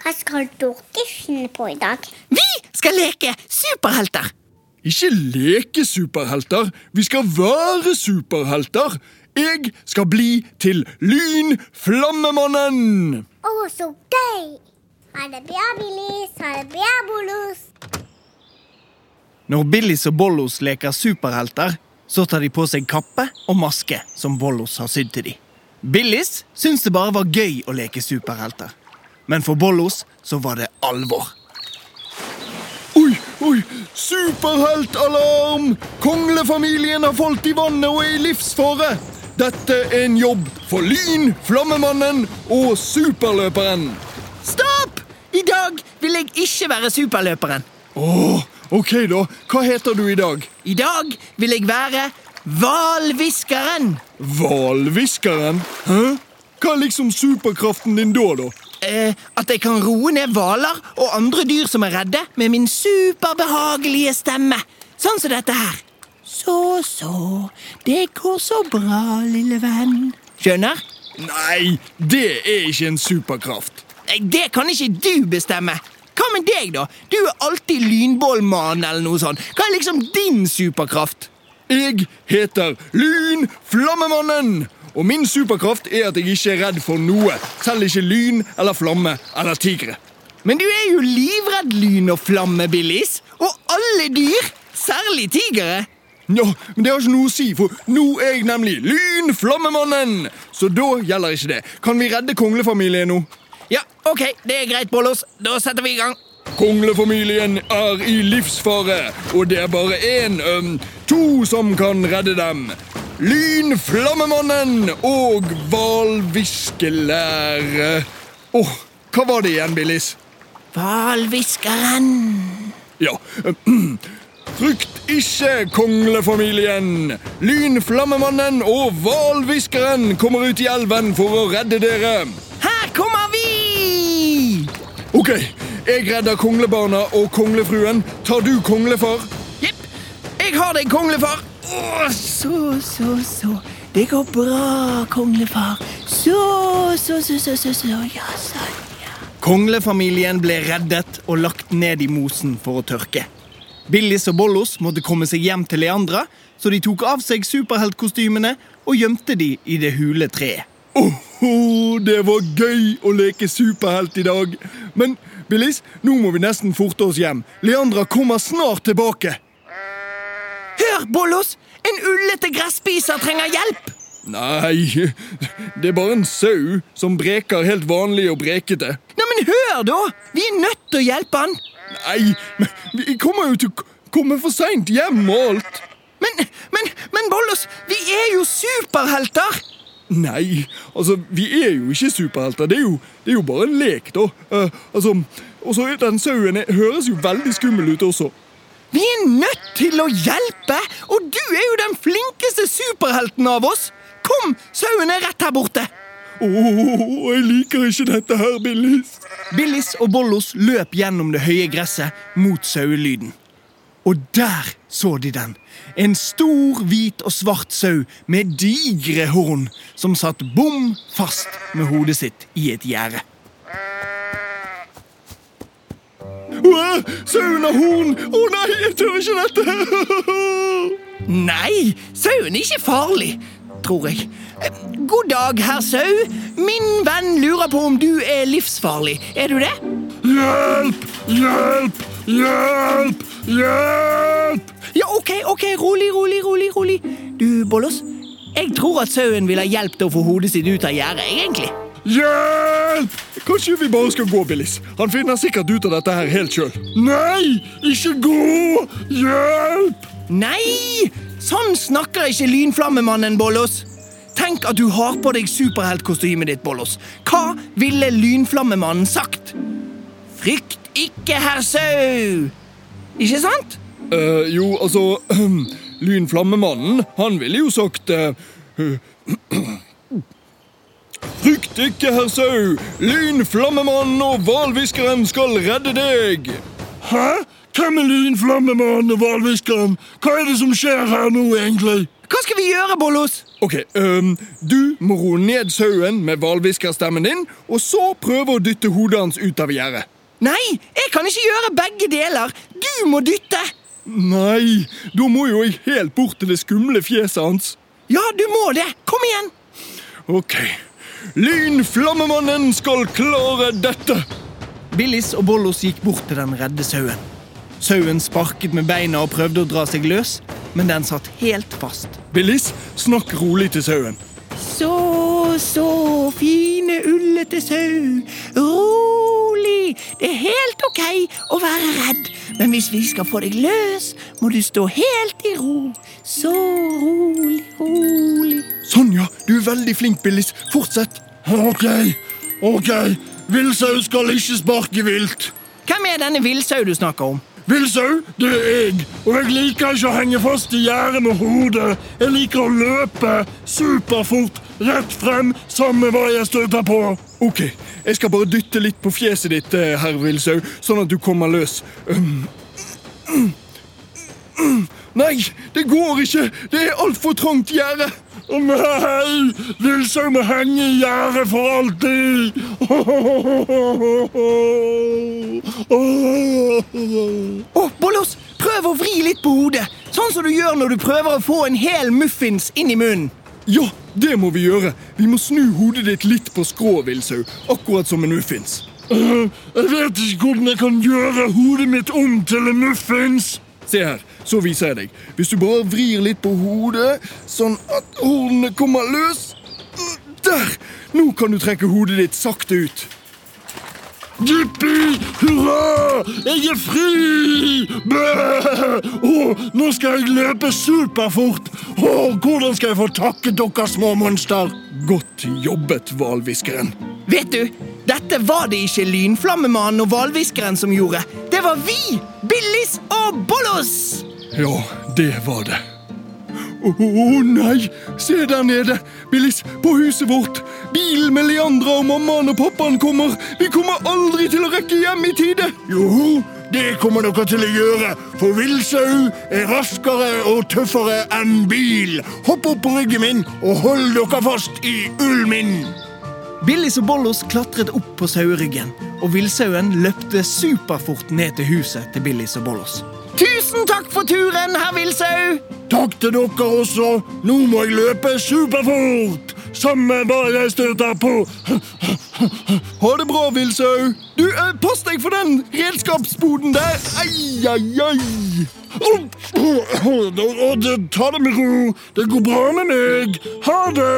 Hva skal dere finne på i dag? Vi skal leke superhelter! Ikke leke superhelter, vi skal være superhelter. Jeg skal bli til Lynflammemannen. Å, så gøy! Ha det bra, Billis. Ha det bra, Bollos. Når Billis og Bollos leker superhelter, så tar de på seg kappe og maske som Bollos har sydd til dem. Billis syns det bare var gøy å leke superhelter. Men for Bollos så var det alvor. Oi, oi, superheltalarm! Konglefamilien har falt i vannet og er i livsfare. Dette er en jobb for Lyn, Flammemannen og Superløperen. Stopp! I dag vil jeg ikke være superløperen. Åh, ok da. Hva heter du i dag? I dag vil jeg være hvalhviskeren. Hvalhviskeren? Hva er liksom superkraften din da, da? Eh, at jeg kan roe ned hvaler og andre dyr som er redde, med min superbehagelige stemme. Sånn som dette her. Så, så, det går så bra, lille venn. Skjønner? Nei, det er ikke en superkraft. Eh, Det kan ikke du bestemme. Hva med deg, da? Du er alltid lynbålmann eller noe sånt. Hva er liksom din superkraft? Jeg heter Lyn Flammemannen. Og min superkraft er at jeg ikke er redd for noe. Selv ikke lyn eller flamme eller tigre. Men du er jo livredd lyn og flamme, Billis. Og alle dyr. Særlig tigre. Ja, men det har ikke noe å si, for nå er jeg nemlig Lynflammemannen! Så da gjelder ikke det. Kan vi redde konglefamilien nå? Ja, ok, det er greit, Bollos. Da setter vi i gang. Konglefamilien er i livsfare, og det er bare én, øhm, to som kan redde dem. Lyn Flammemannen og hvalviskelære. Åh, hva var det igjen, Billis? Hvalhviskeren. Ja, Frykt ikke, konglefamilien! Lynflammemannen og hvalhviskeren kommer ut i elven for å redde dere. Her kommer vi! Ok, jeg redder konglebarna og konglefruen. Tar du konglefar? Jepp. Jeg har deg, konglefar. Å, så, så, så. Det går bra, konglefar. Så, så, så, så, så, så. Ja, sånn, ja. Konglefamilien ble reddet og lagt ned i mosen for å tørke. Billis og Bollos måtte komme seg hjem til Leandra, så de tok av seg superheltkostymene og gjemte de i det hule treet. Åhå, det var gøy å leke superhelt i dag. Men Billis, nå må vi nesten forte oss hjem. Leandra kommer snart tilbake. Hør, Bollos! En ullete gresspiser trenger hjelp! Nei, det er bare en sau som breker helt vanlig og brekete. Nei, men hør, da! Vi er nødt til å hjelpe han. Nei, men vi kommer jo til å komme for seint hjem og alt. Men, men, men Bollos, vi er jo superhelter! Nei, altså, vi er jo ikke superhelter. Det er jo, det er jo bare en lek, da. Uh, altså, Og så den sauen høres jo veldig skummel ut også. Vi er nødt til å hjelpe, og du er jo den flinkeste superhelten av oss. Kom, sauen er rett her borte. Åh, jeg liker ikke dette her, Billis. Billis og Bollos løp gjennom det høye gresset mot sauelyden. Og der så de den. En stor, hvit og svart sau med digre horn som satt bom fast med hodet sitt i et gjerde. Åh, Sauen og horn! Å nei, jeg tør ikke dette! Nei, sauen er ikke farlig, tror jeg. Eh, God dag, herr sau. Min venn lurer på om du er livsfarlig. Er du det? Hjelp! Hjelp! Hjelp! Hjelp! Ja, ok, ok, rolig, rolig, rolig, rolig. Du, Bollos, jeg tror at sauen vil ha hjelp til å få hodet sitt ut av gjerdet, egentlig. Hjelp! Kanskje vi bare skal gå, Billis? Han finner sikkert ut av dette her helt sjøl. Nei, ikke gå! Hjelp! Nei! Sånn snakker ikke lynflammemannen, Bollos. Tenk at du har på deg superheltkostymet ditt, Bollos. Hva ville lynflammemannen sagt? Frykt ikke, herr Sau! Ikke sant? Uh, jo, altså Lynflammemannen, han ville jo sagt uh, ikke, herr Sau! Lynflammemannen og hvalhviskeren skal redde deg! Hæ? Hvem er lynflammemannen og hvalhviskeren? Hva er det som skjer her nå, egentlig? Hva skal vi gjøre, Bollos? Ok, um, Du må roe ned sauen med hvalhviskerstemmen din, og så prøve å dytte hodet hans ut av gjerdet. Nei, jeg kan ikke gjøre begge deler. Du må dytte. Nei, da må jo jeg helt bort til det skumle fjeset hans. Ja, du må det. Kom igjen. Ok. Lynflammemannen skal klare dette. Billis og Bollos gikk bort til den redde sauen. Sauen sparket med beina og prøvde å dra seg løs, men den satt helt fast. Billis, snakk rolig til sauen. Så, så, fine, ullete sau. Rolig. Det er helt ok å være redd, men hvis vi skal få deg løs, må du stå helt i ro. Så rolig, rolig. Sonja. Du er veldig flink, Billis. Fortsett. Ok, ok. Villsau skal ikke sparke vilt. Hvem er denne villsau du snakker om? Villsau, det er jeg, og jeg liker ikke å henge fast i gjerdet med hodet. Jeg liker å løpe superfort, rett frem, samme hva jeg støter på. Ok, jeg skal bare dytte litt på fjeset ditt, eh, herr Villsau, sånn at du kommer løs. Um. Nei, det går ikke! Det er altfor trangt gjerde. Å nei! Villsau må henge i gjerdet for alltid. Å, Bollos, prøv å vri litt på hodet, sånn som du gjør når du prøver å få en hel muffins inn i munnen. Ja, det må vi gjøre. Vi må snu hodet ditt litt på skrå, Villsau, akkurat som en muffins. Jeg vet ikke hvordan jeg kan gjøre hodet mitt om til en muffins. Se her, så viser jeg deg. Hvis du bare vrir litt på hodet, sånn at hornene kommer løs Der! Nå kan du trekke hodet ditt sakte ut. Jippi! Hurra! Jeg er fri! Bæ! Oh, nå skal jeg løpe superfort. Å, hvordan skal jeg få takket dere små monster? Godt jobbet, hvalhviskeren. Vet du, dette var det ikke Lynflammemannen og hvalhviskeren som gjorde. Det var vi! Billis og Bollos! Ja, det var det. Å nei! Se der nede! Billis, på huset vårt! Bilen med Leandra og mammaen og pappaen kommer! Vi kommer aldri til å rekke hjem i tide! Jo, det kommer dere til å gjøre, for villsau er raskere og tøffere enn bil. Hopp opp på ryggen min og hold dere fast i ullen min. Billis og Bollos klatret opp på saueryggen, og villsauen løpte superfort ned til huset til Billis og Bollos. Tusen takk for turen, herr Villsau! Takk til dere også. Nå må jeg løpe superfort. Samme hva jeg støter på. Ha det bra, Villsau. Du, eh, pass deg for den redskapsboden der! Ai, ai, ai! Ta det med ro. Det går bra med meg. Ha det.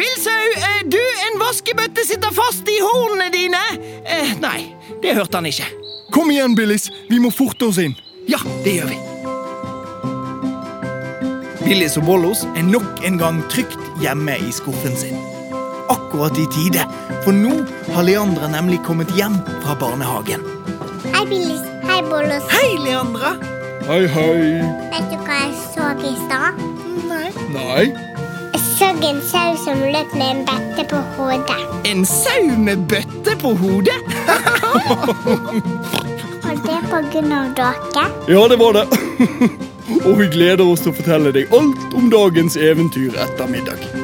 Villsau, eh, du, en vaskebøtte sitter fast i hornene dine! Eh, nei, det hørte han ikke. Kom igjen, Billis. Vi må forte oss inn. Ja, det gjør vi. Billis og Bollos er nok en gang trygt hjemme i skuffen sin. Akkurat i tide, for nå har Leandra nemlig kommet hjem fra barnehagen. Hei, Billis. Hei, Bollos. Hei, Leandra! Hei, hei. Vet du hva jeg så i stad? Nei. Nei. Jeg så en sau som løp med en bøtte på hodet. En sau med bøtte på hodet? Og det på grunn av dere. Ja, det var det. Og vi gleder oss til å fortelle deg alt om dagens eventyr etter middag.